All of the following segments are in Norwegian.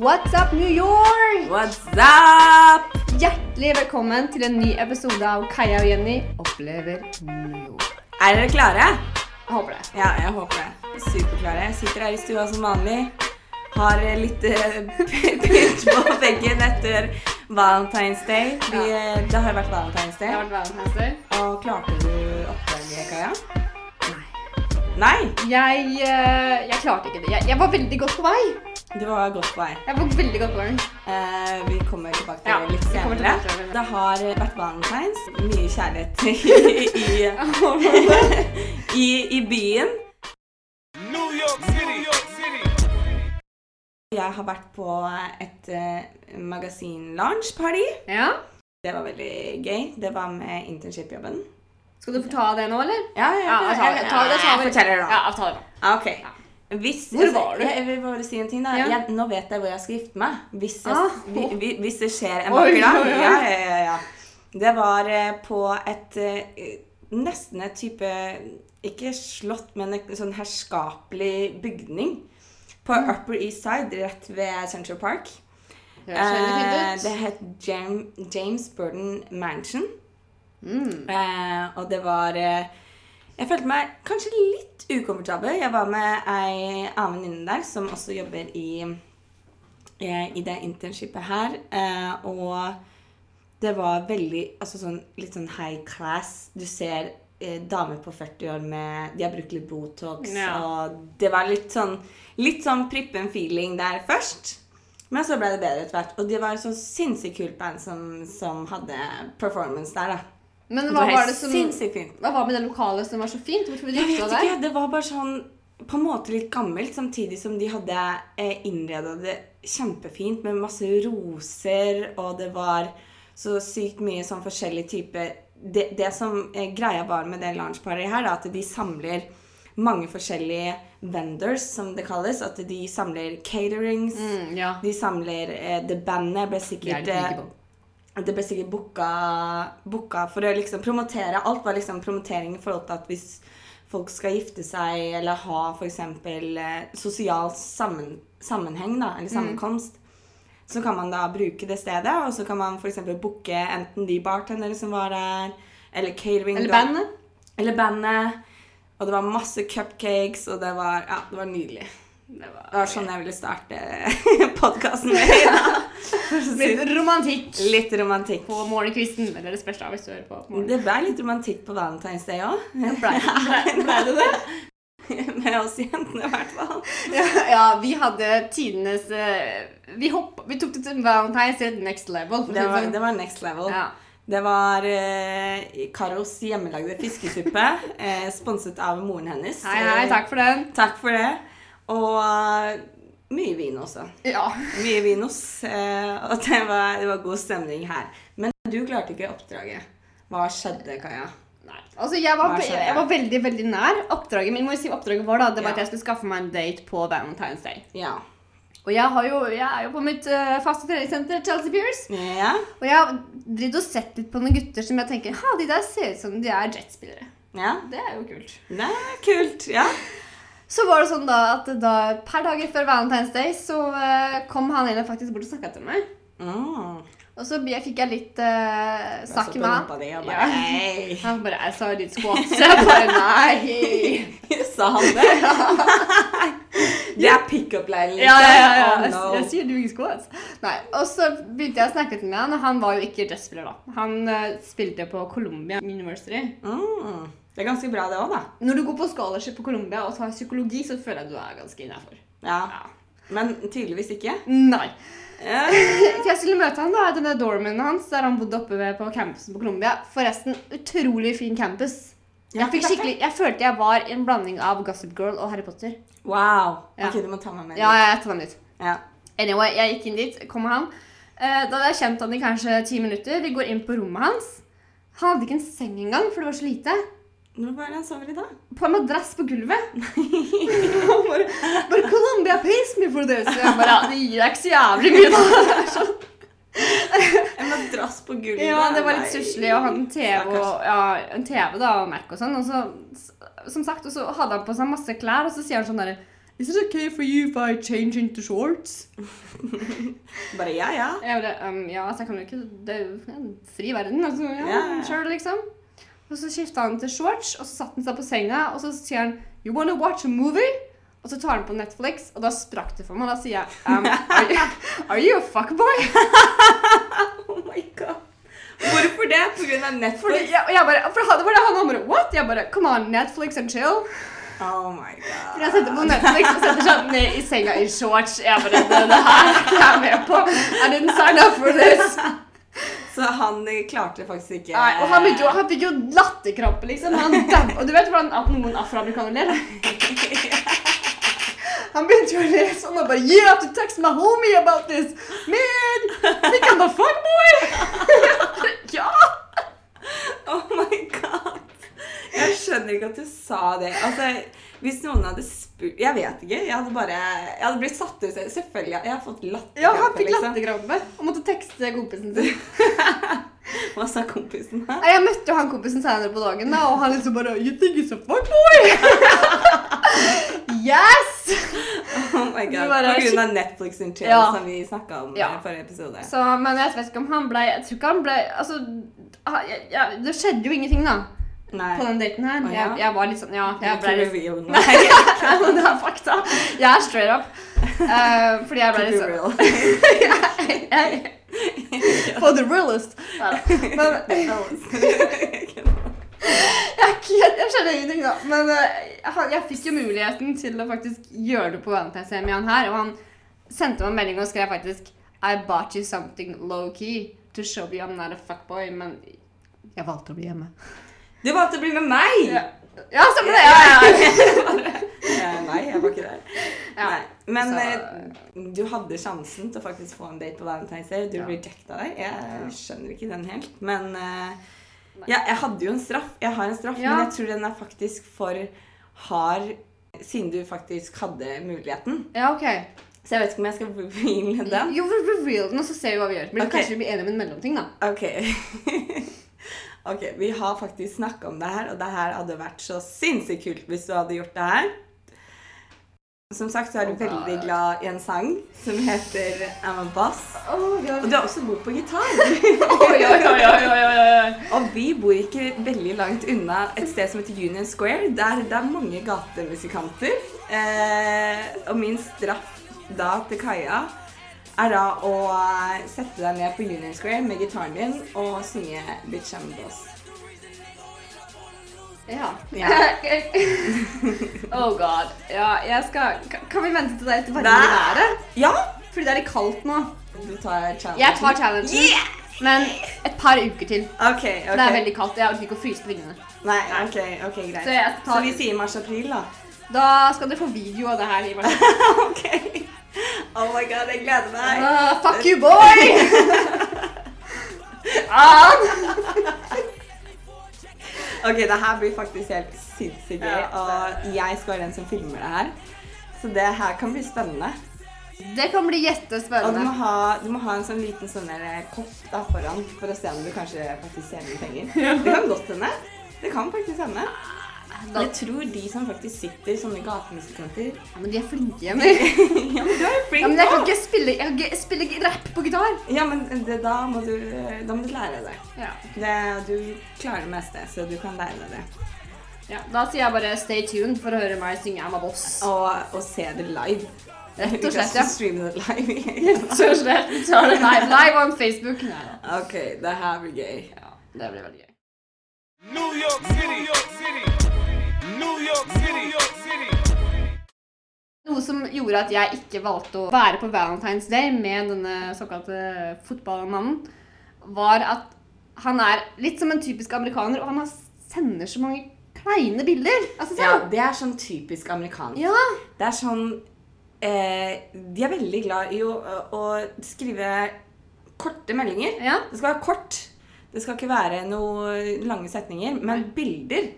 What's up, New York? What's up? Hjertelig velkommen til en ny episode av Kaja og Jenny opplever New York. Er dere klare? Jeg håper det. Ja, jeg håper det. Superklare. Jeg sitter her i stua som vanlig. Har litt eh, pynt på veggen etter Valentine's Day. Vi, ja. Det har vært Valentine's Day. Det har vært Valentine's Day. Og klarte du oppdraget, Kaja? Nei. Jeg, eh, jeg klarte ikke det. Jeg, jeg var veldig godt på vei. Du var godt på vei. Jeg var veldig godt på vei. Eh, vi kommer tilbake til Ja, det litt senere. det. Det har vært valentines. Mye kjærlighet i, i, i, i byen. New York City. New York City. Jeg har vært på et uh, magasin-launch-party. Ja. Det var veldig gøy. Det var med internship-jobben. Skal du få ta det nå, eller? Ja, ja, Ja, ja, ta det. Ta det, ta jeg det. forteller da. Ja, ta det nå. Ok. Hvis, Hvor var du? Jeg, jeg vil bare si en ting da. Ja. Jeg, nå vet jeg hvor jeg skal gifte meg. Hvis, jeg, Ah. vi, vi, hvis det skjer en vakker dag. Ja, ja, ja. Det var eh, på et eh, Nesten et type Ikke slott, men en sånn herskapelig bygning. På Mm. Upper East Side, rett ved Central Park. Det Eh, det het Jam, James Burden Mansion. Mm. Eh, og det var eh, Jeg følte meg kanskje litt ukomfortabel. Jeg var med ei annen venninne der som også jobber i, eh, i det internshipet her. Eh, og det var veldig altså sånn, litt sånn high class. Du ser eh, damer på 40 år med De har brukt litt Botox, Ja. og det var litt sånn Litt sånn prippen feeling der først. Men så ble det bedre etter hvert. Og det var så sinnssykt kult band som, som hadde performance der, da. Men Det hva var var det som sinnssykt fint. Hva var med det lokalet som var så fint? Hvorfor ville du deg? ikke, det var bare sånn på en måte litt gammelt, samtidig som de hadde eh, innreda det kjempefint med masse roser, og det var så sykt mye sånn forskjellig type Det, det som eh, greia var med det loungeparet her, da, at de samler mange forskjellige vendors, som det kalles. At de samler caterings. Mm, ja. De samler eh, Det bandet ble er sikkert det. Det ble sikkert booka, booka for å liksom promotere. Alt var liksom promotering i forhold til at hvis folk skal gifte seg eller ha f.eks. Eh, sosial sammen, sammenheng, da, eller sammenkomst, så kan man da bruke det stedet, og så kan man f.eks. booke enten de bartendere som var der, eller catering. Eller bandet? Eller bandet. Og det var masse cupcakes, og det var, ja, det var nydelig. Det var, Det var sånn jeg ville starte podkasten med. Ja. Litt romantikk Litt romantikk. på morgenkvisten. Eller det spørs hvis du hører på. på. Det ble litt romantikk på Valentine's Day òg. Ble, ble, ble det det? Med oss jentene, i hvert fall. Ja, ja, vi hadde tidenes eh, vi, hopp, vi tok det til Valentine's til next level. Det var, sånn. det var next level. Ja. Det var eh, Karos hjemmelagde fiskesuppe, eh, sponset av moren hennes. Hei, hei, takk for den. Takk for det. Og eh, mye vin også. Ja. Mye vinos. Eh, og det var, det var god stemning her. Men du klarte ikke oppdraget. Hva skjedde, Kaja? Nei. Altså, jeg var, jeg var veldig veldig nær. Oppdraget Men må si oppdraget var da, det var Ja. at jeg skulle skaffe meg en date på Valentine's Day. Ja. Og jeg, har jo, jeg er jo på mitt uh, faste treningssenter, Chelsea Pierce. Ja. Og jeg har og sett litt på noen gutter som jeg tenker ha, de der ser ut som de er jetspillere. ja. Det er jo kult. Det er kult. Ja. Så var det sånn da at da, per dag før Valentine's Day så uh, kom han ene faktisk bort og snakka til meg. Mm. Og så fikk jeg litt uh, snakk med han. di og bare Hei! Han bare Jeg sa litt squats. Jeg bare nei. Sa han det? Det er pickup-leiren, liksom. Ja, ja, ja. ja. Oh, Jeg, no. jeg sier du ikke squats. Nei. Og så begynte jeg å snakke med han, og han var jo ikke jazzspiller da. Han uh, spilte på Columbia University. Mm. Det er ganske bra, det òg, da. Når du går på scholarship på Colombia og tar psykologi, så føler jeg du er ganske innafor. Ja. Ja. Men tydeligvis ikke. Nei. Ja. Jeg skulle møte han da, denne dormen hans, der han bodde oppe ved- på campusen på Colombia. Forresten, utrolig fin campus. Jeg, fikk skikkelig, jeg følte jeg var en blanding av Gossip Girl og Harry Potter. Wow. Ja. Ok, du må ta meg med. Ja, jeg tar meg med ja. Anyway, jeg gikk inn dit, kom med han. Eh, Da hadde jeg kjent han i kanskje ti minutter. Vi går inn på rommet hans. Han hadde ikke en seng engang, for det var så lite. Hvor var det han sover i da? På en madrass på gulvet. Bare, bare Columbia pays me for this. Jeg bare, ja, det gir deg ikke så jævlig mye, da. Er sånn. En madrass på gulvet. Ja, det var litt stusslig, og han TV og ja, en TV da, og Mac og sånn. Og så, som sagt, og så hadde han på seg masse klær, og så sier han sånn derre Is it okay for you if I change into shorts? Bare ja, ja. Jeg bare, um, ja, altså jeg kan jo ikke Det er jo en fri verden, altså. Ja, Ja, ja. Sure, liksom. Og så skifta han til shorts, og så satte han seg på senga, og så sier han You wanna watch a movie? Og så tar han på Netflix, og da sprakk det for meg. Da sier jeg um, are, you, are you a fuckboy? Oh my god. Hvorfor det? På grunn av Fordi Netflix? jeg, og jeg bare, for han- han han bare What? Jeg bare Come on, Netflix and chill. Oh my god. For jeg setter på Netflix og setter seg ned i senga i shorts. Jeg bare Det, det her er jeg med på. I didn't sign up for this. Så han klarte klarte faktisk ikke Nei, og han, jo, han fikk jo latterkrampe, liksom. Og du vet hvordan at noen afroamerikanere ler? Han begynte jo å le sånn og bare You have to text my homie about this! Man! Think I'm a fuckboy! ja! Oh my god. Jeg skjønner ikke at du sa det. Altså, Hvis noen hadde spurt Jeg vet ikke. Jeg hadde bare Jeg hadde blitt satt ut. Selvfølgelig. Jeg har fått latterkrampe. Ja, han fikk liksom. latterkrampe og måtte tekste kompisen sin. Hva sa kompisen? da? Jeg møtte jo han kompisen senere på dagen, da, og han liksom bare You think it's a fuckboy? yes! Oh my god. bare- På grunn av Netflix and chill Ja. som vi snakka om Ja. i forrige episode. Så, men jeg vet ikke om han ble Jeg tror ikke han ble Altså, jeg, jeg, det skjedde jo ingenting, da, Nei. på den daten her. Oh, ja? Jeg, jeg var litt sånn Ja, jeg ble litt. Nei, men det er fakta. Jeg er straight up. Uh, fordi jeg ble litt sånn jeg, jeg, For the realist. Neida. Men jeg, jeg, jeg skjønner ingenting, da. Men eh, han- jeg fikk jo muligheten til å faktisk gjøre det på Valentine's Day med han her, og han sendte meg en melding og skrev faktisk I bought you something low-key to show you I'm not a fuckboy, men jeg valgte å bli hjemme. Du valgte å bli med meg! Ja, ja stemmer det! Ja, ja, ja. Nei, jeg var ikke der. ja. Men Så- eh, du hadde sjansen til å faktisk få en date på Valentine's Day. Du Ja. rejecta deg. Jeg skjønner ikke den helt. Men uh, ja, jeg hadde jo en straff. Jeg har en straff, men jeg tror den er faktisk for hard siden du faktisk hadde muligheten. ja, ok. Så jeg vet ikke om jeg skal reveale den. Jo, reveal den, og så ser vi hva vi gjør. Men okay. kanskje vi blir enige om en mellomting, da. Ok. ok, vi har faktisk snakka om det her, og det her hadde vært så sinnssykt kult hvis du hadde gjort det her. Som sagt så er du Oh, veldig glad i en sang som heter I'm a Boss. Oh, ja. Og du er også god på gitar. oh, ja. Og vi bor ikke veldig langt unna et sted som heter Union Square. Der det er mange gatemusikanter. Eh, og min straff da til Kaja er da å sette deg ned på Union Square med gitaren din og synge Bitch I'm Boss. Ja. Ja. oh god. Ja, jeg skal Kan- vi vente til det er litt varmere Nei. været? Ja! Fordi det er litt kaldt nå. Du tar challengen. Jeg tar challengen. Yeah! Men et par uker til. Ok, ok. For det er veldig kaldt. Jeg orker ikke å fryse på vingene. Nei, ok, ok, greit. Så tar- Så vi sier mars-april, da? Da skal dere få video av det her. i mars. ok. Oh my god, jeg gleder meg. Uh, fuck you, boy! ah. Ok, det her blir faktisk helt sinnssykt gøy, og jeg skal være den som filmer det her. Så det her kan bli spennende. Det kan bli Og du må jettespennende. ha, du må ha en sånn liten sånn kopp da foran for å se om du kanskje faktisk tjener penger. Det kan godt hende. Det kan faktisk hende. Da, Jeg tror de som faktisk sitter sånne gatemusikanter ja, men de er flinke. Ja, men du er jo flink Ja, men jeg kan ikke spille, jeg kan ikke spille rap på gitar. Ja, men det, da, må du, da må du lære det. Ja. det. Du klarer det meste, så du kan lære deg det. Ja, da sier jeg bare stay tuned for å høre meg synge I'm a boss. Og, og se det live. Rett og slett, ja. Streame det live. og slett. Vi tar det live, live on Facebook. Nei da. ok, det her blir gøy. Ja, det blir veldig gøy. New York City, New York City. Noe som gjorde at jeg ikke valgte å være på Valentine's Day med denne såkalte fotballmannen, var at han er litt som en typisk amerikaner, og han sender så mange kleine bilder. Altså, Ja, sånn. det er sånn typisk amerikansk. ja. Det er sånn eh, De er veldig glad i å, å, å skrive korte meldinger. ja. Det skal være kort. Det skal ikke være noen lange setninger. Men bilder,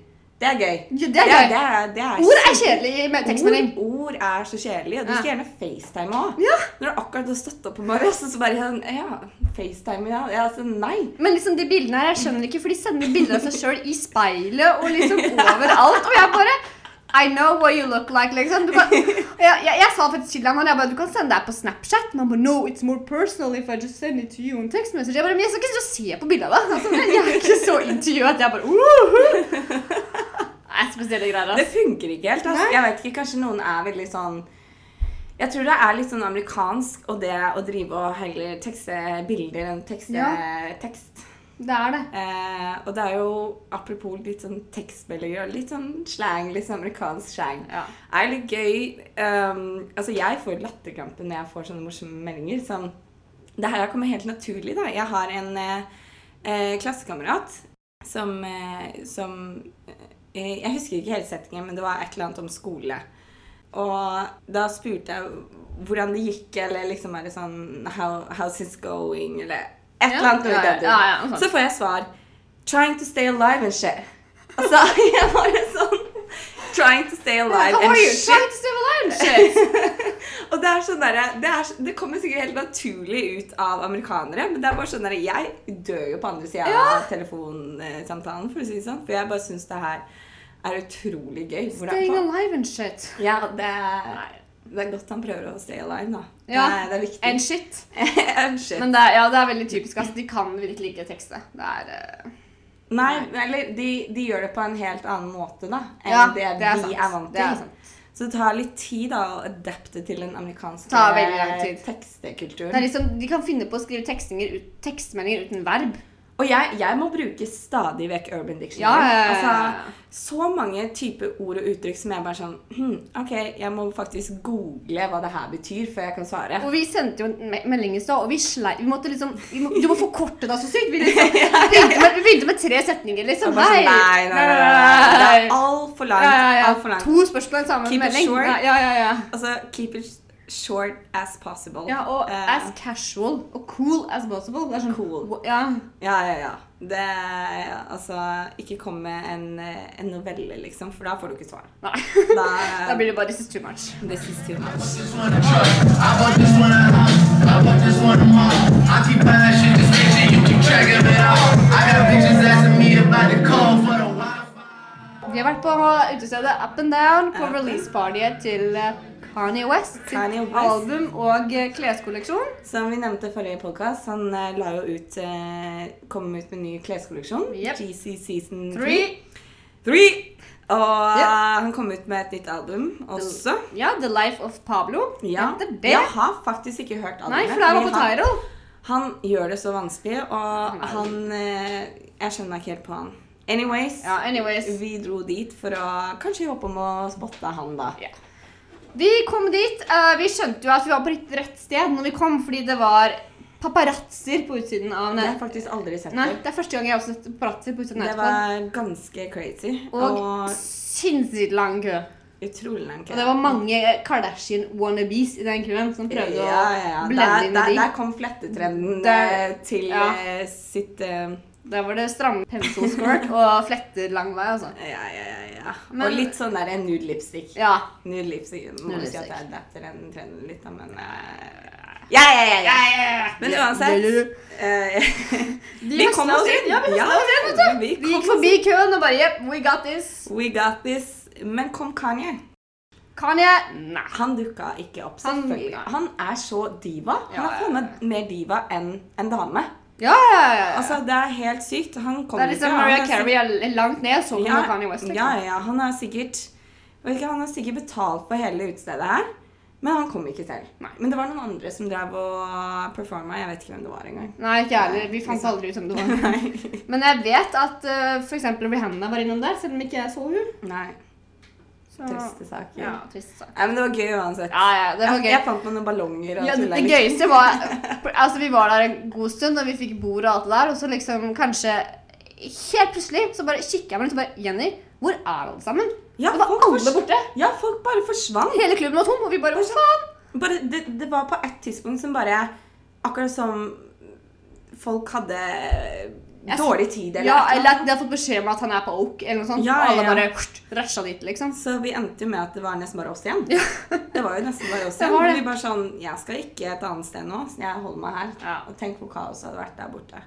det er gøy. Ja, det er gøy. Det er, det er Ord er kjedelig i tekstmelding. Ord, ord er så kjedelig, og du skal gjerne facetime òg. Ja. Når du akkurat har stått opp på morgenen, så bare sånn, Ja, facetime, ja. ja altså, nei. Men liksom de bildene her, jeg skjønner ikke, for de sender bilder av seg sjøl i speilet og liksom overalt. Og jeg bare I know what you look like, liksom. Kan, jeg, jeg, jeg sa faktisk til han, jeg bare, du kan sende deg på Snapchat. Men han bare, no, it's more personal if I just send it to you on text message. Jeg bare, men jeg skal ikke se på bildet av deg. Altså, jeg er ikke så into you at jeg bare, uh Nei, spesielle greier, Det funker ikke helt. Altså. Jeg vet ikke, Kanskje noen er veldig sånn Jeg tror det er litt sånn amerikansk og det å drive og heller tekste bilder enn tekste Ja. tekst. Det er det. Eh, og det er jo apropos litt sånn tekstmeldinger og litt sånn slang, litt sånn amerikansk slang. Ja. er litt gøy. Um, altså, jeg får latterkrampe når jeg får sånne morsomme meldinger. Sånn, det her kommer helt naturlig, da. Jeg har en eh, eh, klassekamerat som, eh, som eh, Jeg husker ikke hele settingen, men det var et eller annet om skole. Og da spurte jeg hvordan det gikk, eller liksom er det sånn how, How's it going? Eller et eller annet. noe i den ja, ja, ja, duren. Så får jeg svar Trying to stay alive and shit. Altså, jeg bare sånn Trying to stay alive and shit. Trying to stay alive, and shit. Og det er sånn derre det, er- det kommer sikkert helt naturlig ut av amerikanere, men det er bare sånn derre Jeg dør jo på andre sida av telefonsamtalen, for å si det sånn. For jeg bare syns det her er utrolig gøy. Staying alive and shit. Ja, det er, det er godt han prøver å stay alive, da. Ja, det, er, det er viktig. And shit. And shit. Men det er, ja, det er veldig typisk. Altså, de kan virkelig ikke tekste. Det er uh, Nei, eller de, de gjør det på en helt annen måte, da, enn Ja, det, det er vi sant. er vant er til. sant. Så det tar litt tid da, å adapte til den amerikanske tekstekulturen. Er liksom, de kan finne på å skrive tekstmeldinger uten verb. Og jeg, jeg må bruke stadig vekk Urban Dictionary. Ja, ja, ja. Altså, så mange typer ord og uttrykk som jeg bare sånn hm, OK, jeg må faktisk google hva det her betyr før jeg kan svare. Og vi sendte jo en me melding i stad, og vi sleit Vi måtte liksom vi må, Du må forkorte deg så sykt! Vi, liksom, begynte, med, vi begynte med tre setninger, liksom. bare sånn, nei, nei, nei, nei, Det er altfor langt. Alt for langt. To spørsmål i samme Keep it melding. short. Ja, ja, ja, ja. Altså, keep it short as possible. ja og uh, as casual og cool as possible. Det er sånn Cool. Ja. Ja, ja, ja. Det Altså, ikke kom med en, eh, en novelle, liksom, for da får du ikke svar. Nei. Da, Da blir det bare 'this is too much'. This is too much. Vi har vært på utestedet Up and Down på releasepartyet til eh, Kanye West. sitt Kanye West. album og eh, kleskolleksjon. Som vi nevnte i forrige podkast, han eh, la jo ut eh, kom ut med en ny kleskolleksjon. Yep. GC Season Three. 3. Og Yep. han kom ut med et nytt album også. Ja, The Life of Pablo. Ja. Det det. Jeg har faktisk ikke hørt albumet. Nei, for det var på han- Han gjør det så vanskelig, og han Jeg skjønner ikke helt på han. Anyways, Ja, anyways. vi dro dit for å kanskje håpe om å spotte han, da. Ja. Vi kom dit. eh, vi skjønte jo at vi var på rett, rett sted når vi kom, fordi det var paparazzoer på utsiden av Det har jeg faktisk aldri sett Nei, det er første gang jeg har sett paparazzoer på utsiden av Det var ganske crazy. Og, Og sinnssykt lang kø. utrolig lang kø. Og det var mange Kardashian-wannabes i den køen som prøvde ja, å ja, å blende Der, inn i de. der kom flettetrenden Der- eh, til ja. eh, sitt eh, Der var det stramme pencil-skirt og fletter lang vei, altså. Ja, ja, ja. ja. Men- og litt sånn der nude lipstick. Ja. Nude lipstick. Må Nude si at jeg adapter den trenden litt, da, men eh, ja, ja, ja, ja. Men uansett eh, Vi Vi kom oss inn. Ja, vi Ja, inn, vet du. vi Vi gikk forbi køen og bare Yep, we got this. We got this. Men kom Kanye. Kanye? Nei. Han dukka ikke opp, Han- selvfølgelig. Han, er så diva. Han er faen meg mer diva enn en dame. Ja, ja, ja, ja. Altså, Det er helt sykt. Han det kommer er liksom Maria er Carey er langt ned, så kommer Kanye West. Liksom. Ja, ja, han har sikkert ikke, Han har sikkert betalt for hele utestedet her, men han kom ikke selv. Nei. Men det var noen andre som drev og performa. Jeg vet ikke hvem det var engang. Nei, ikke jeg heller. Vi fant aldri ut hvem det var. Men jeg vet at uh, f.eks. Rihanna var innom der, selv om ikke jeg så hun. Så... Triste saker. Ja, trist saker. Nei, men det var gøy uansett. Ja, ja, det var gøy. jeg fant meg noen ballonger og Ja, Det, det gøyeste var Altså, vi var der en god stund, og vi fikk bord og alt det der, og så liksom kanskje Helt plutselig så bare kikker jeg meg rundt og bare Jenny, hvor er alle sammen? Ja, det var folk alle borte. Ja, folk bare forsvant. Hele klubben var tom, og vi bare Hva faen? Bare, det, det var på et tidspunkt som bare Akkurat som folk hadde dårlig tid eller Ja, eller at de har fått beskjed om at han er på Oak, eller noe sånt. Ja, og alle ja, ja. bare rasja dit, liksom. Så vi endte jo med at det var nesten bare oss igjen. Det var jo nesten bare oss igjen. det. Vi bare sånn Jeg skal ikke et annet sted nå, så jeg holder meg her. Ja. Og tenk hvor kaos hadde vært der borte.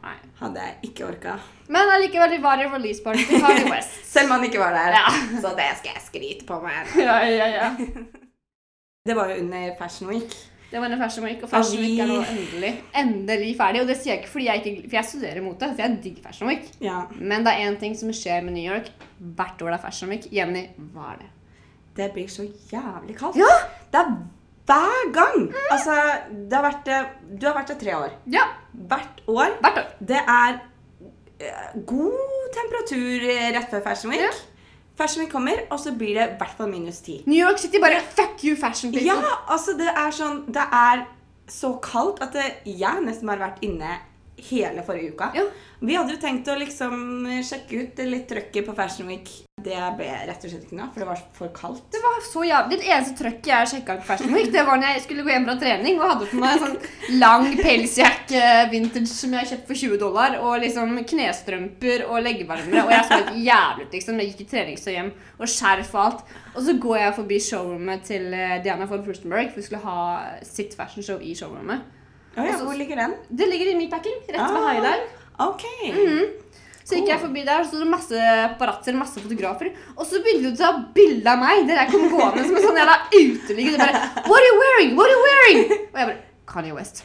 Nei. Hadde jeg ikke orka. Men allikevel, vi var i release party til Kanye West. Selv om han ikke var der. Ja. Så det skal jeg skryte på meg. ja, ja, ja. Det var jo under Fashion Week. Det var en Fashion Week, og Fashion Week er nå endelig, endelig ferdig. Og det sier jeg ikke fordi jeg ikke For jeg studerer mote, så jeg digger Fashion Week. Ja. Men det er én ting som skjer med New York hvert år det er Fashion Week. Jenny, hva er det? Det blir så jævlig kaldt. Ja! Det er hver gang! Altså, det har vært, eh, du har vært der tre år. Ja, Hvert år. hvert år. Det er eh, god temperatur rett før Fashion Week. Ja. Fashion Week kommer, og så blir det i hvert fall minus ti. New York City bare fuck you, fashion people. Ja, altså det er sånn Det er så kaldt at det, jeg nesten har vært inne hele forrige uka. Ja. Vi hadde jo tenkt å liksom sjekke ut litt trøkket på Fashion Week. Det ble rett og slett ikke noe, for det var for kaldt. Det var så jævlig. Det eneste trøkket jeg sjekka på Fashion Week, det var når jeg skulle gå hjem fra trening og hadde på meg en sånn lang pelsjakke vintage som jeg kjøpte for 20 dollar, og liksom knestrømper og leggevarmere, og jeg så helt jævlig ut, liksom. Jeg gikk i treningstøy hjem og skjerf og alt. Og så går jeg forbi showroomet til eh, Diana von Furstenberg, for vi skulle ha sitt fashion show i showroomet. Å ja, hvor ligger den? Det ligger i meatpacking, rett ved Ah. Highline. -hmm. Så gikk jeg forbi der, så det masse paparazzoer, masse fotografer. Og så begynte de å ta bilde av meg. Der jeg kom gående som en sånn jævla uteligger. De What are you wearing? What are you wearing? Og jeg bare Kanye West.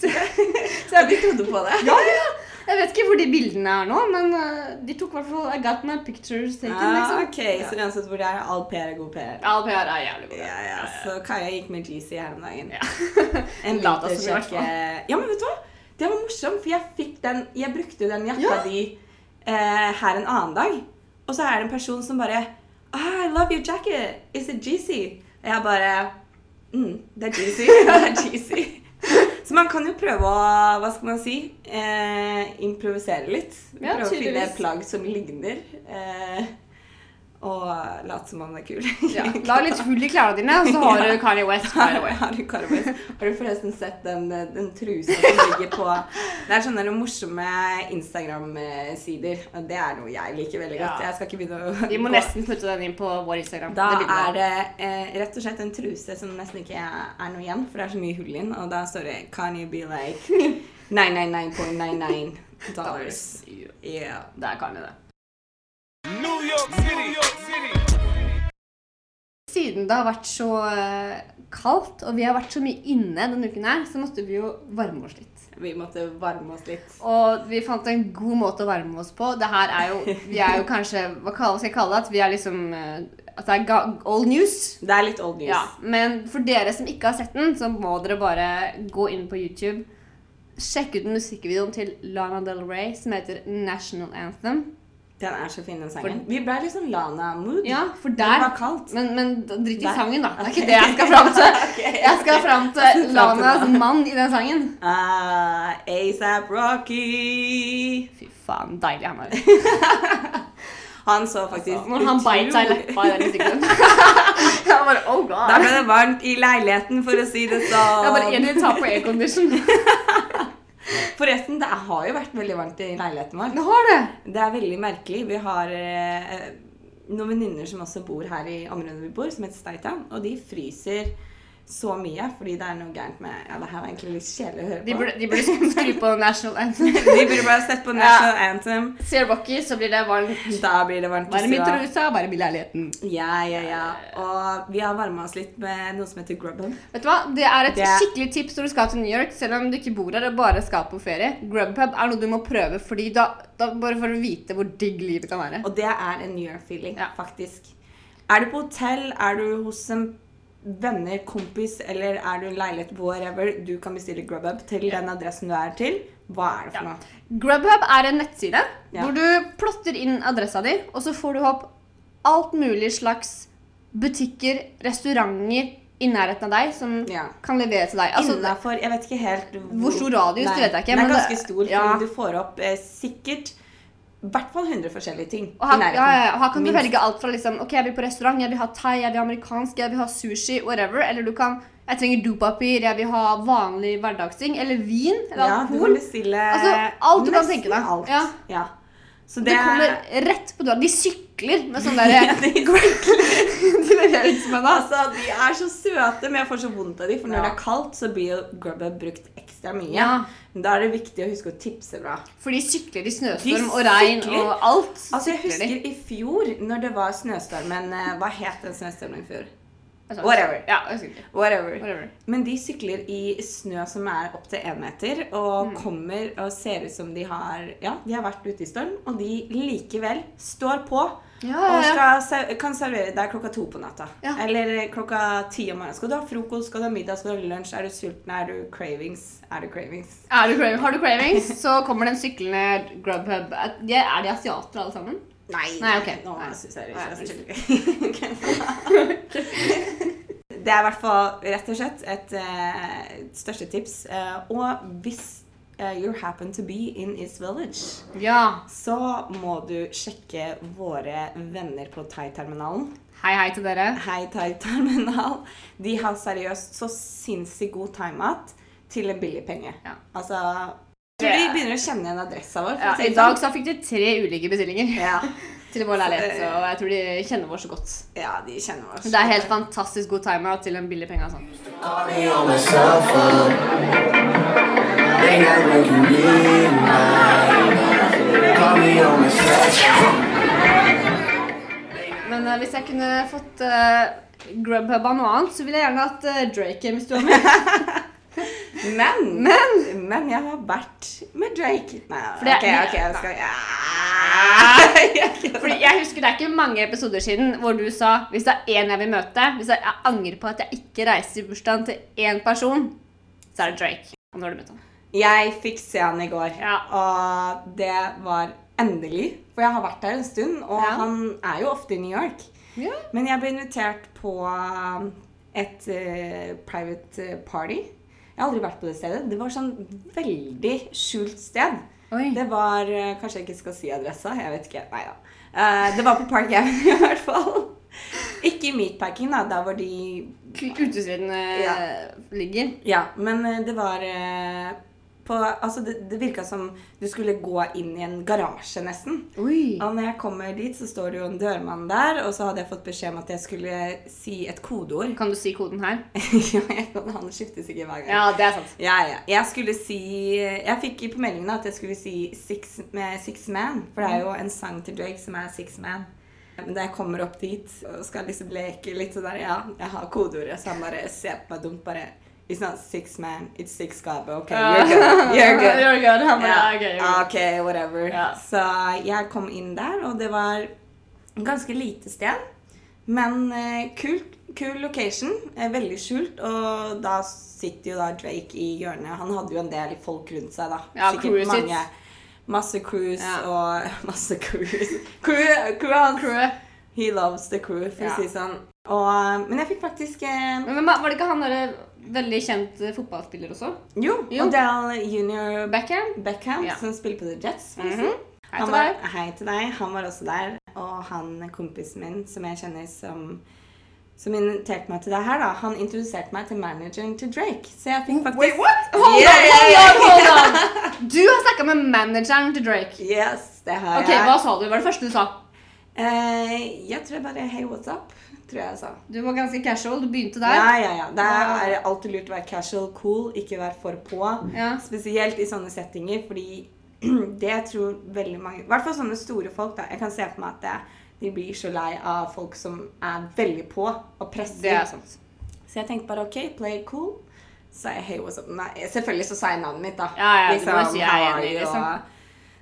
så, så jeg Vi trodde på det. Ja, ja. Jeg vet ikke hvor de bildene er nå, men uh, de tok i hvert fall I got my pictures taken. Ah, liksom. ok, Så uansett hvor det er, all PR er god PR. All PR er jævlig god. Ja, ja, Så Kaja gikk med Jeezy her om dagen. Ja. En vintersjakke. Ja, men vet du hva? Det var morsomt, for jeg fikk den Jeg brukte den jakka Ja. di eh, her en annen dag. Og så er det en person som bare ah, I love your jacket. Is it Jeezy? Og jeg bare mm, Det er GC. Så man kan jo prøve å hva skal man si, eh, improvisere litt. Ja, prøve å finne plagg som ligner. Eh, og late som om det er kul. Ja. la litt hull i klærne dine, og så har du Kanye West. by the way. Har du, West. har du forresten sett den, den trusa som ligger på Det er sånne morsomme Instagram-sider. og Det er noe jeg liker veldig godt. Ja. Jeg skal ikke begynne å Vi må gå- nesten putte den inn på vår Instagram. Da det er det eh, rett og slett en truse som nesten ikke er noe igjen, for det er så mye hull inn, og da står det Can you be like 999.99 dollars? Yeah. Det er Kanye, det. New York City, New York City. Siden det har vært så eh, kaldt, og vi har vært så mye inne denne uken her, så måtte vi jo varme oss litt. Vi måtte varme oss litt. Og vi fant en god måte å varme oss på. Det her er jo Vi er jo kanskje Hva skal jeg kalle det? At vi er liksom eh, At det er old news. Det er litt old news. Ja, Men for dere som ikke har sett den, så må dere bare gå inn på YouTube. Sjekk ut musikkvideoen til Lana Del Rey som heter National Anthem. Den er så fin, den sangen. Vi ble litt sånn Lana-mood. Ja, for der, Det var kaldt. Men, men dritt i sangen, da. Det er ikke det jeg skal fram til. okay, Jeg skal fram Jeg skal til fram til Lanas mann i den sangen. Ah, ASAP Rocky. Fy faen, deilig han er. Han så faktisk Altså, Når han beit seg i leppa i den musikken. Jeg bare, oh god. Da ble det varmt i leiligheten, for å si det sånn. Jeg bare, Jenny, ta på aircondition. Forresten, det har jo vært veldig varmt i leiligheten vår. Det har det. Det er veldig merkelig. Vi har eh, noen venninner som også bor her i området vi bor, som heter Steita, og de fryser så mye fordi det er noe gærent med Ja, det her var egentlig litt kjedelig å høre De på. burde, de burde skru på National Anthem. De burde bare sett på National Anthem. Ser Rocky, så blir det varmt. Da blir det varmt bare Varm i trusa, varm i leiligheten. Ja, ja, ja. Og vi har varma oss litt med noe som heter Grubhub. Vet du hva? Det er et Det skikkelig tips når du skal til New York, selv om du ikke bor her og bare skal på ferie. Grubhub er noe du må prøve, fordi da, da bare for å vite hvor digg livet kan være. Og det er en New York-feeling, Ja. faktisk. Er du på hotell, er du hos en venner, kompis, eller er du i en leilighet, whatever, du kan bestille Grubhub til den adressen du er til. Hva er det for Ja. noe? Grubhub er en nettside Ja. hvor du plotter inn adressa di, og så får du opp alt mulig slags butikker, restauranter i nærheten av deg som Ja. kan levere til deg. Altså, Innafor Jeg vet ikke helt Hvor stor radius, det vet jeg ikke, Den er men ganske stor, fordi du får opp eh, sikkert i hvert fall 100 forskjellige ting og her, ja, ja, her kan du Minst. velge alt fra liksom, ok, jeg vil på restaurant, jeg vil ha thai, jeg vil ha amerikansk, jeg vil ha sushi, whatever. Eller du kan Jeg trenger dopapir, jeg vil ha vanlig hverdagsting. Eller vin. Eller Ja, du alkohol. kan bestille Altså, alt du kan tenke deg. Alt. Ja. Ja. Så det, det, kommer rett på døra. De sykler sykler med sånn derre De. Altså, De er så søte, men jeg får så vondt av dem. For når Ja. det er kaldt, så blir jo Grubhub brukt ekstra mye. Ja. Men da er det viktig å huske å tipse bra. For de sykler i snøstorm og regn og alt. Altså, Jeg husker de. i fjor, når det var snøstormen eh, Hva het den snøstormen i fjor? Altså, Whatever. Ja. Whatever. Whatever. Men de sykler i snø som er opptil én meter, og Mm. kommer og ser ut som de har Ja, de har vært ute i storm, og de likevel står på. Ja, Og ja, Og skal, kan servere deg klokka to på natta. Ja. Eller klokka ti om morgenen. Skal du ha frokost, skal du ha middag, skal du ha lunsj? Er du sulten? Er du cravings? Er du cravings? Er du cravings? har du cravings, så kommer den syklende Grubhub. Er de asiater alle sammen? Nei, Nei, ok. nå Nei. synes jeg det er Det er i hvert fall rett og slett et uh, største tips. Uh, og hvis eh, you happen to be in East Village, Ja. så må du sjekke våre venner på Thai-terminalen. Hei, hei til dere. Hei, Thai-terminal. De har seriøst så sinnssykt god thaimat til en billig penge. Ja. Altså Jeg tror de begynner å kjenne igjen adressa vår. Ja, I dag sånn. så fikk de tre ulike bestillinger ja. til vår leilighet. Så, Og jeg tror de kjenner vår så godt. ja, de kjenner oss. Det er helt fantastisk god timer til en billig penge. Altså. They act like you need mine. Call me on my stretch. Men uh, hvis jeg kunne fått uh, Grubhub av noe annet, så ville jeg gjerne hatt uh, Drake Hvis i stua mi. Men, men men, jeg har vært med Drake. Nei, ok, ok, jeg skal ja. Fordi jeg husker Det er ikke mange episoder siden hvor du sa hvis det er én jeg vil møte Hvis jeg, jeg angrer på at jeg ikke reiser i bursdagen til én person, så er det Drake. Og nå har du møtt ham. Jeg fikk se han i går, Ja. og det var endelig. For jeg har vært der en stund, og Ja. han er jo ofte i New York. Ja. Men jeg ble invitert på um, et uh, private eh, party. Jeg har aldri vært på det stedet. Det var sånn veldig skjult sted. Oi. Det var uh, Kanskje jeg ikke skal si adressa? Jeg vet ikke. Nei da. Uh, det var på Park Avenue i hvert fall. Ikke i meatpacking, da, der hvor de Utestedene Ja. ligger. Ja, men eh, det var eh, på Altså, det, det virka som du skulle gå inn i en garasje, nesten. Oi. Og når jeg kommer dit, så står det jo en dørmann der, og så hadde jeg fått beskjed om at jeg skulle si et kodeord. Kan du si koden her? ja, jeg kan, han skifter sikkert hver gang. Ja, det er sant. Ja, ja. Jeg skulle si Jeg fikk på meldingen at jeg skulle si Six, med Six Man. For det er jo en sang til Drake som er Six Man. Men da jeg kommer opp dit og skal liksom leke litt sånn der Ja, jeg har kodeordet, så han bare ser på meg dumt bare It's not six man, it's six gabe. Ok, you're good. You're good. You're good. Han bare, okay, you're Ah, good. ok, whatever. Ja. Så jeg kom inn der, og det var ganske lite sted. Men eh, kult, kul location. eh, veldig skjult. Og da sitter jo da Drake i hjørnet. Han hadde jo en del folk rundt seg, da. Ja, Sikkert mange. Masse crews Ja. og Masse crews. Crew, crew hans. He loves the crew, for å si det sånn. Og, eh, men jeg fikk faktisk eh, Men var det ikke han derre veldig kjent eh, fotballspiller også? Jo, Jo. Odell Junior Beckham? Beckham, Ja. som spiller på The Jets. Mm -hmm. Hei til var, hei til deg. Han var også der. Og han kompisen min som jeg kjenner som som inviterte meg til det her, da, han introduserte meg til manageren til Drake. Så jeg fikk faktisk Wait, what? Hold Yeah, on, hold on, hold on! Du har snakka med manageren til Drake. Yes, det har Ok, jeg. Hva sa du? Hva var det første du sa? Eh, jeg tror jeg bare Hey, what's up? Tror jeg jeg sa. Du var ganske casual. Du begynte der. Ja, ja, ja. Det er alltid lurt å være casual, cool, ikke være for på. Ja. Spesielt i sånne settinger, fordi det jeg tror veldig mange I hvert fall sånne store folk. da, Jeg kan se for meg at det, de blir så lei av folk som er veldig på og presser. Det er sant. Så jeg tenkte bare OK, play cool. Så jeg hey, what's up? Nei, selvfølgelig så sa jeg navnet mitt, da. Ja, ja, du må jo si jeg er enig, liksom. og-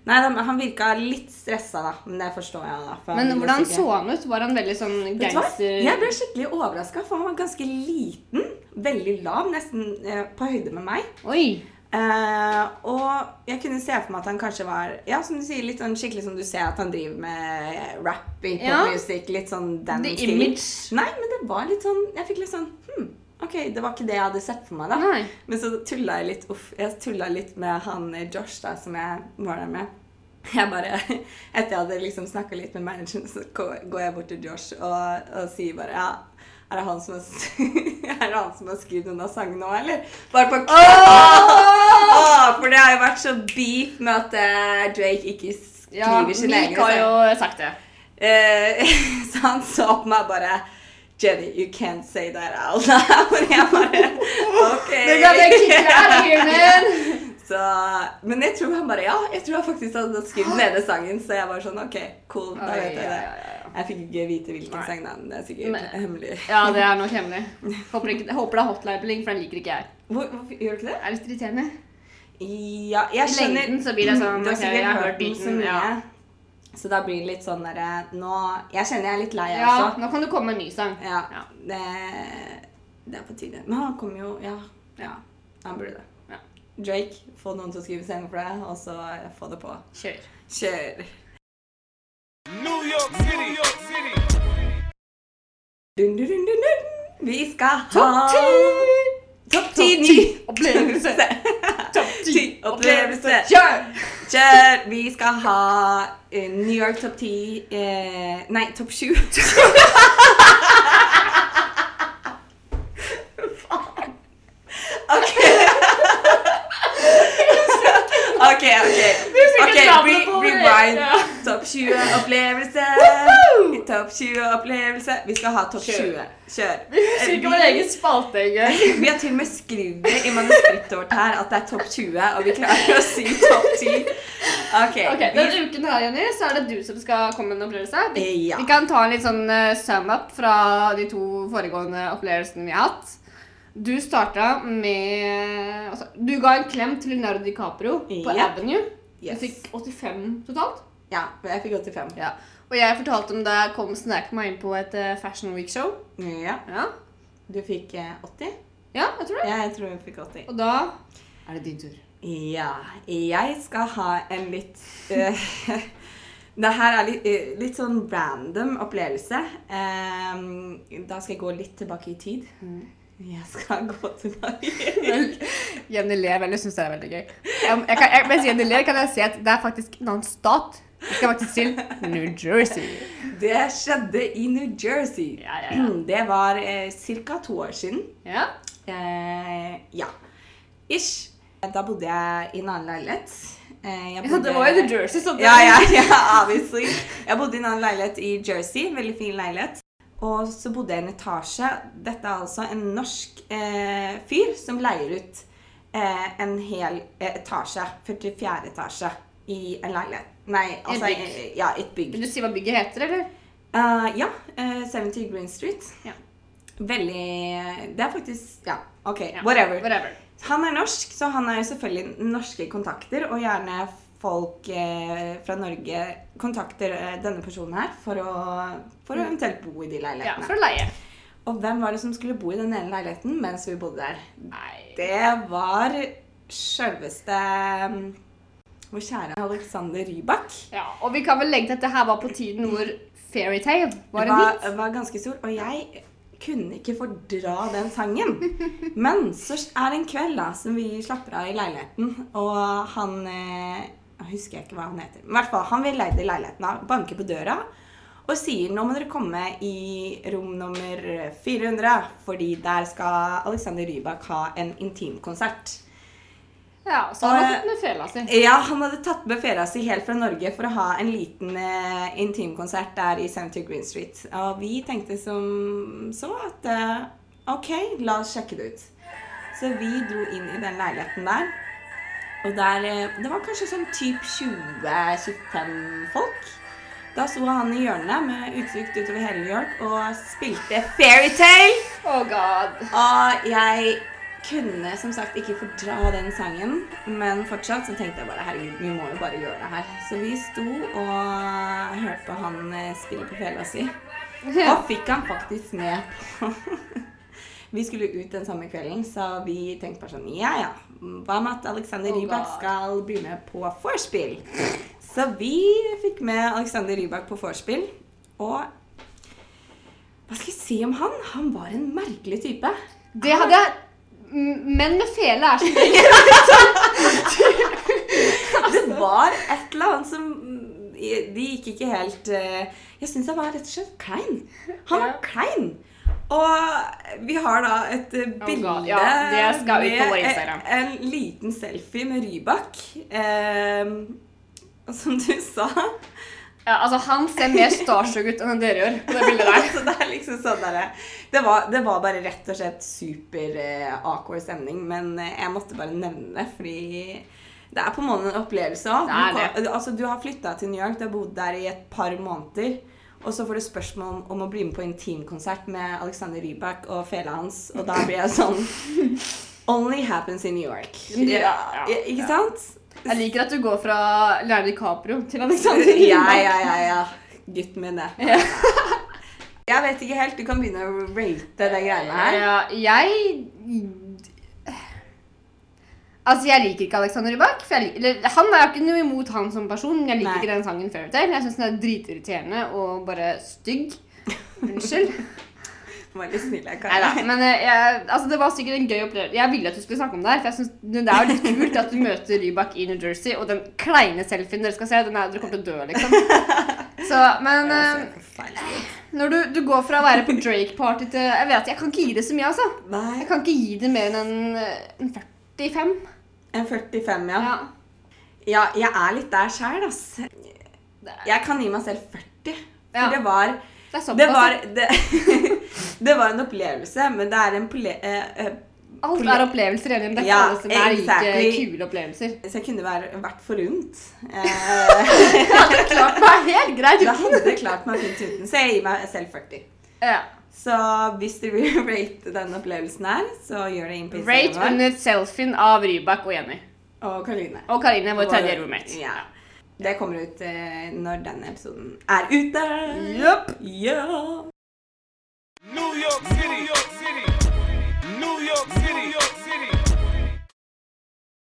Nei, da, Han virka litt stressa, da. Men det forstår jeg. da. han Men hvordan så han ut? Var han veldig sånn gangster... Jeg ble skikkelig overraska, for han var ganske liten. Veldig lav, nesten eh, på høyde med meg. Oi! Eh, og jeg kunne se for meg at han kanskje var Ja, som du sier, litt sånn skikkelig som du ser at han driver med rap i Ja. popmusikk. Litt sånn den The stilen. image. Nei, men det var litt sånn Jeg fikk litt sånn hm, Ok, det var ikke det jeg hadde sett for meg, da. Nei. Men så tulla jeg litt Uff, jeg tulla litt med han eh, Josh, da, som jeg var der med. Jeg bare, Etter jeg hadde liksom snakka litt med manageren, så går jeg bort til Josh og, og sier bare Ja, er det han som har, er han som har skrevet noen av sangene nå, eller? Bare på Åh, For det har jo vært så beef med at eh, Drake ikke skriver Ja, sin egen Meek har jo sagt det. Uh, så han så på meg bare Jenny, you can't say that out loud. Jeg bare OK. Det! Så, men jeg tror han bare Ja, jeg tror han faktisk hadde skrevet ned den sangen, så jeg var sånn OK, cool. Da vet jeg det. Jeg fikk ikke vite hvilken Nei. sang det er. Det er sikkert Men- hemmelig. Ja, det er nok hemmelig. Håper, ikke, håper det er hotline-bling, for den liker ikke jeg. Hvor, hvorfor gjør du ikke det? Det er litt irriterende. Ja, jeg I skjønner. lengden så blir det sånn, Du har ok, jeg har hørt mye. ja. Så da blir det litt sånn derre Nå Jeg kjenner jeg er litt lei, jeg Ja, også. nå kan du komme med en ny sang. Ja, Ja. Det, det er på tide. Men han kommer jo Ja, ja han burde det. Ja. Drake, få noen til å skrive sanger for deg, og så få det på. Kjør. Kjør. New York City, New York City. Dun, dun, dun, dun, dun. Vi skal ha Topp ti! Topp ti opplevelse. Topp ti opplevelse. Kjør! Kjør! Vi skal ha eh, New York topp ti eh, Nei, topp sju. OK. OK, OK. Topp 20 opplevelse. Topp 20 opplevelse. Vi skal ha topp 20. Kjør. Husker ikke vår egen spalte engang. Vi har til og med skrevet i manuskriptet vårt her at det er topp 20, og vi klarer å si topp 10. OK. Ok, vi- Denne uken her, Jenny, så er det du som skal komme med en opplevelse. Vi, Ja. vi kan ta en litt sånn uh, sum-up fra de to foregående opplevelsene vi har hatt. Du starta med altså, Du ga en klem til Leonardo DiCaprio på. Avenue. Yes. Du fikk 85 totalt. Ja, jeg fikk 85. Ja. Og jeg fortalte om da jeg kom snek meg inn på et eh, Fashion Week-show. Ja. Ja. Du fikk eh, 80? ja, jeg tror det. Ja, jeg tror jeg fikk 80. Og da er det din tur. Ja, jeg skal ha en litt eh, Det her er litt, eh, litt sånn random opplevelse. Em, da skal jeg gå litt tilbake i tid. Jeg skal gå tilbake Jenny ler veldig, syns det er veldig gøy. Jeg, jeg kan, jeg, mens Jenny ler, kan jeg si at det er faktisk en annen stat. Vi skal faktisk til New Jersey. Det skjedde i New Jersey. Ja, ja, ja. Det var eh, ca. to år siden. Ja. Eh, ja. Ish. Da bodde jeg i en annen leilighet. Eh, jeg ja, det var jo New Jersey, så det Ja, ja, ja, obviously. Jeg bodde i en annen leilighet i Jersey. Veldig fin leilighet. Og så bodde jeg i en etasje. Dette er altså en norsk eh, fyr som leier ut eh, en hel eh, etasje. 44. etasje i en leilighet. Nei, altså bygg. eh, Ja, et bygg. Vil du si hva bygget heter, eller? Uh, ja. Uh, 70 Green Street. Ja. Veldig Det er faktisk Ja, OK. Ja, Whatever. Whatever. Han er norsk, så han er jo selvfølgelig norske kontakter, og gjerne folk eh, fra Norge kontakter eh, denne personen her for å, for å eventuelt bo i de leilighetene. Ja, for å leie. Og hvem var det som skulle bo i den ene leiligheten mens vi bodde der? Nei. Det var sjølveste mm, vår kjære Alexander Rybak. Ja, og vi kan vel legge til at det her var på tiden hvor Fairytale var en var, hit. var ganske stor, og jeg kunne ikke fordra den sangen. Men så er det en kveld da, som vi slapper av i leiligheten, og han eh, Jeg husker ikke hva han heter. I hvert fall, han vil leide leiligheten av, banker på døra og sier nå må dere komme i rom nummer 400, fordi der skal Alexander Rybak ha en intimkonsert. Ja, så han Og- fått med fela si. Ja, han hadde tatt med fela si helt fra Norge for å ha en liten eh, intimkonsert der i 70 Green Street. Og vi tenkte som så at eh, OK, la oss sjekke det ut. Så vi dro inn i den leiligheten der. Og der eh, Det var kanskje sånn typ 20-25 folk. Da sto han i hjørnet med utsikt utover hele New York og spilte Fairytale. Oh god. Og jeg kunne som sagt ikke fordra den sangen, men fortsatt så tenkte jeg bare herregud, vi må jo bare gjøre det her. Så vi sto og hørte på han eh, spille på fela si, og fikk han faktisk med på Vi skulle ut den samme kvelden, så vi tenkte bare sånn Ja, ja. Hva med at Alexander Oh, Rybak skal bli med på vorspiel? Så vi fikk med Alexander Rybak på vorspiel, og hva skal jeg si om han? Han var en merkelig type. Det hadde jeg Menn med fele er som regel Det var et eller annet som De gikk ikke helt eh, Jeg syns han var rett og slett klein. Han var Ja. klein. Og vi har da et eh, Oh bilde ja, med en, en liten selfie med Rybak. Eh, som du sa Ja, altså Han ser mer starstruck ut enn dere gjør på det bildet der. altså, det liksom sånn der, det, var, det var bare rett og slett super eh, awkward stemning, men eh, jeg måtte bare nevne det, fordi det er på en måte en opplevelse òg. Altså, du har flytta til New York, du har bodd der i et par måneder. Og så får du spørsmål om, om å bli med på intimkonsert med Alexander Rybak og fela hans. Og da blir jeg sånn Only happens in New York. Ja, ja, ikke ja. sant? Jeg liker at du går fra Leonardo DiCaprio til Alexander Rybak. ja, ja, ja. ja. Gutten min, det. Ja. Jeg vet ikke helt. Du kan begynne å rate de greiene her. Ja, jeg Altså, jeg liker ikke Alexander Rybak. For jeg eller, han er jo ikke noe imot han som person. men Jeg liker Nei. ikke den sangen Fairytale. Jeg syns den er dritirriterende og bare stygg. Unnskyld. Veldig snill, jeg kan. Neida, men eh, jeg, altså, det var sikkert en gøy opplevelse. Jeg ville at du skulle snakke om det her. For jeg synes Det er jo litt kult at du møter Rybak i New Jersey, og den kleine selfien dere skal se, den er, dere kommer til å dø, liksom. Så, men eh, når du, du går fra å være på Drake-party til Jeg vet jeg kan ikke gi det så mye, altså. Nei. Jeg kan ikke gi det mer enn en, eh, en 45. En 45, ja. Ja. Ja, jeg er litt der sjæl, ass. Jeg kan gi meg selv 40. For Ja. det var det er såpass. det var, det, det var en opplevelse, men det er en eh, eh, Alt er opplevelser, enig om det. Ja, alle som er like kule opplevelser. Så jeg kunne være, vært forunt. Eh, Det hadde klart meg helt greit det hadde klart meg fint uten, så jeg gir meg selv 40. Ja. Så hvis du vil rate denne opplevelsen her, så gjør det inn på Instagram Rate under selfien av Rybak og Jenny. Og Karine. Og Karine, vår tredje roommate. Ja. Det kommer ut eh, når denne episoden er ute. Yep. Ja. New York City, York City, New York City, York City.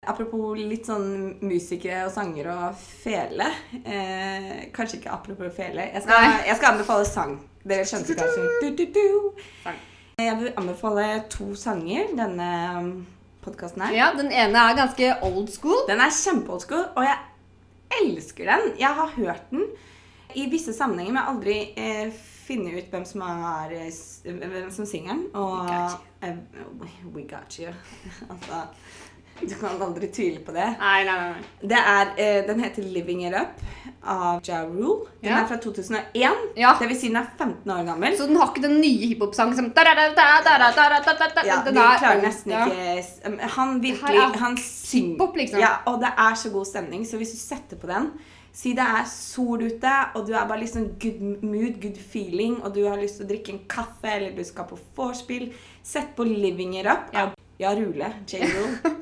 Apropos litt sånn musikere og sanger og fele. Eh, kanskje ikke apropos fele. Jeg skal, Nei. jeg skal anbefale sang. Dere skjønte kanskje. Du, du, du. Sang. Jeg vil anbefale to sanger denne podkasten her. Ja, den ene er ganske old school. Den er kjempeold school, og jeg elsker den. Jeg har hørt den i visse sammenhenger, men jeg har aldri eh, funnet ut hvem som er eh, hvem som synger den. Og We got you. We got you. altså, du kan aldri tvile på det. Nei, nei, nei. Det er, eh, den heter 'Living It Up' av Ja Rule. Den Ja. er fra 2001. Ja. Det vil si den er 15 år gammel. Så den har ikke den nye hiphop-sangen som Ja, Den de klarer nesten ikke Han virkelig Han synger liksom. Ja, og det er så god stemning, så hvis du setter på den Si det er sol ute, og du er bare liksom good mood, good feeling, og du har lyst til å drikke en kaffe, eller du skal på vorspiel Sett på 'Living It Up' av Ja Rule. J. Rule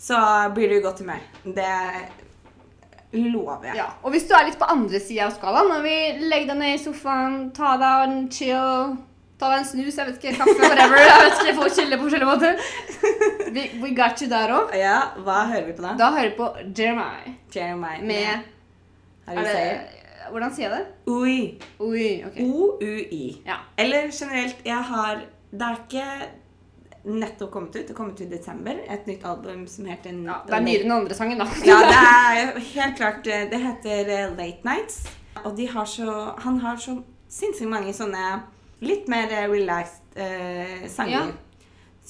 så blir du i godt humør. Det lover jeg. Ja, og hvis du er litt på andre sida av skalaen, når vi legger deg ned i sofaen, ta deg en chill, ta deg en snus, jeg vet ikke, kaffe, whatever, jeg vet ikke, folk chiller på forskjellige måter. We, we got you der òg. Ja, hva hører vi på da? Da hører vi på Jeremiah Jeremiah. med Har er det sagt? Hvordan sier jeg det? Ui. Ui, ok. O-U-I. Ja. Eller generelt, jeg har Det er ikke nettopp kommet ut. Det kom ut i desember. Et nytt album som heter ja det er nyere enn andre sangen, da. Ja, det er helt klart eh, Det heter eh, Late Nights. Og de har så Han har så sinnssykt mange sånne litt mer eh, relaxed eh, sanger.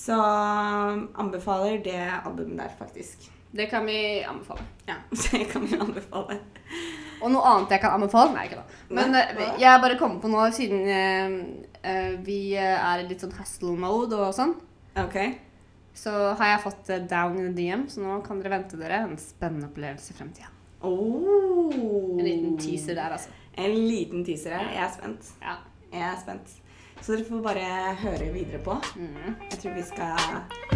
Så um, anbefaler det albumet der, faktisk. Det kan vi anbefale. Ja, det kan vi anbefale. Og noe annet jeg kan anbefale? Nei, ikke da. Men Nei, jeg bare kom på nå, siden eh, vi er i litt sånn hustle-mode og sånn, Ok. så har jeg fått eh, down in the DM, så nå kan dere vente dere en spennende opplevelse i fremtida. Oh. En liten teaser der, altså. En liten teaser her. Jeg er spent. Ja. Jeg er spent. Så dere får bare høre videre på. Mm. Jeg tror vi skal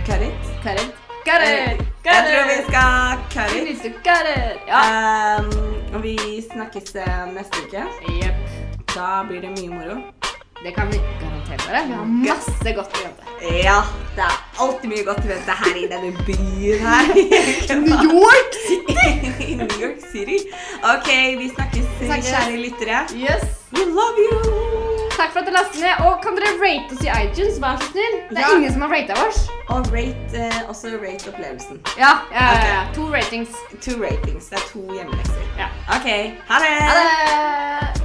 cut it. Cut it. Cut it! Cut Jeg tror vi skal cut it. cut it! Ja. Um, vi snakkes eh, neste uke. Yep. Da blir det mye moro. Det kan vi garantere dere. Vi har masse godt å vente. Ja, det er alltid mye godt å vente her i denne byen her. New York City! I New York City. Ok, vi snakkes, Snakkes. kjære lyttere. Yes. We love you! Takk for at dere lastet ned. Og kan dere rate oss i iTunes? Vær så snill. Det er Ja. ingen som har rata oss. Og rate, uh, også rate opplevelsen. Ja, ja, ja, Ok. ja. To ratings. To ratings. Det er to hjemmelekser. Ja. Ok, ha det! Ha det!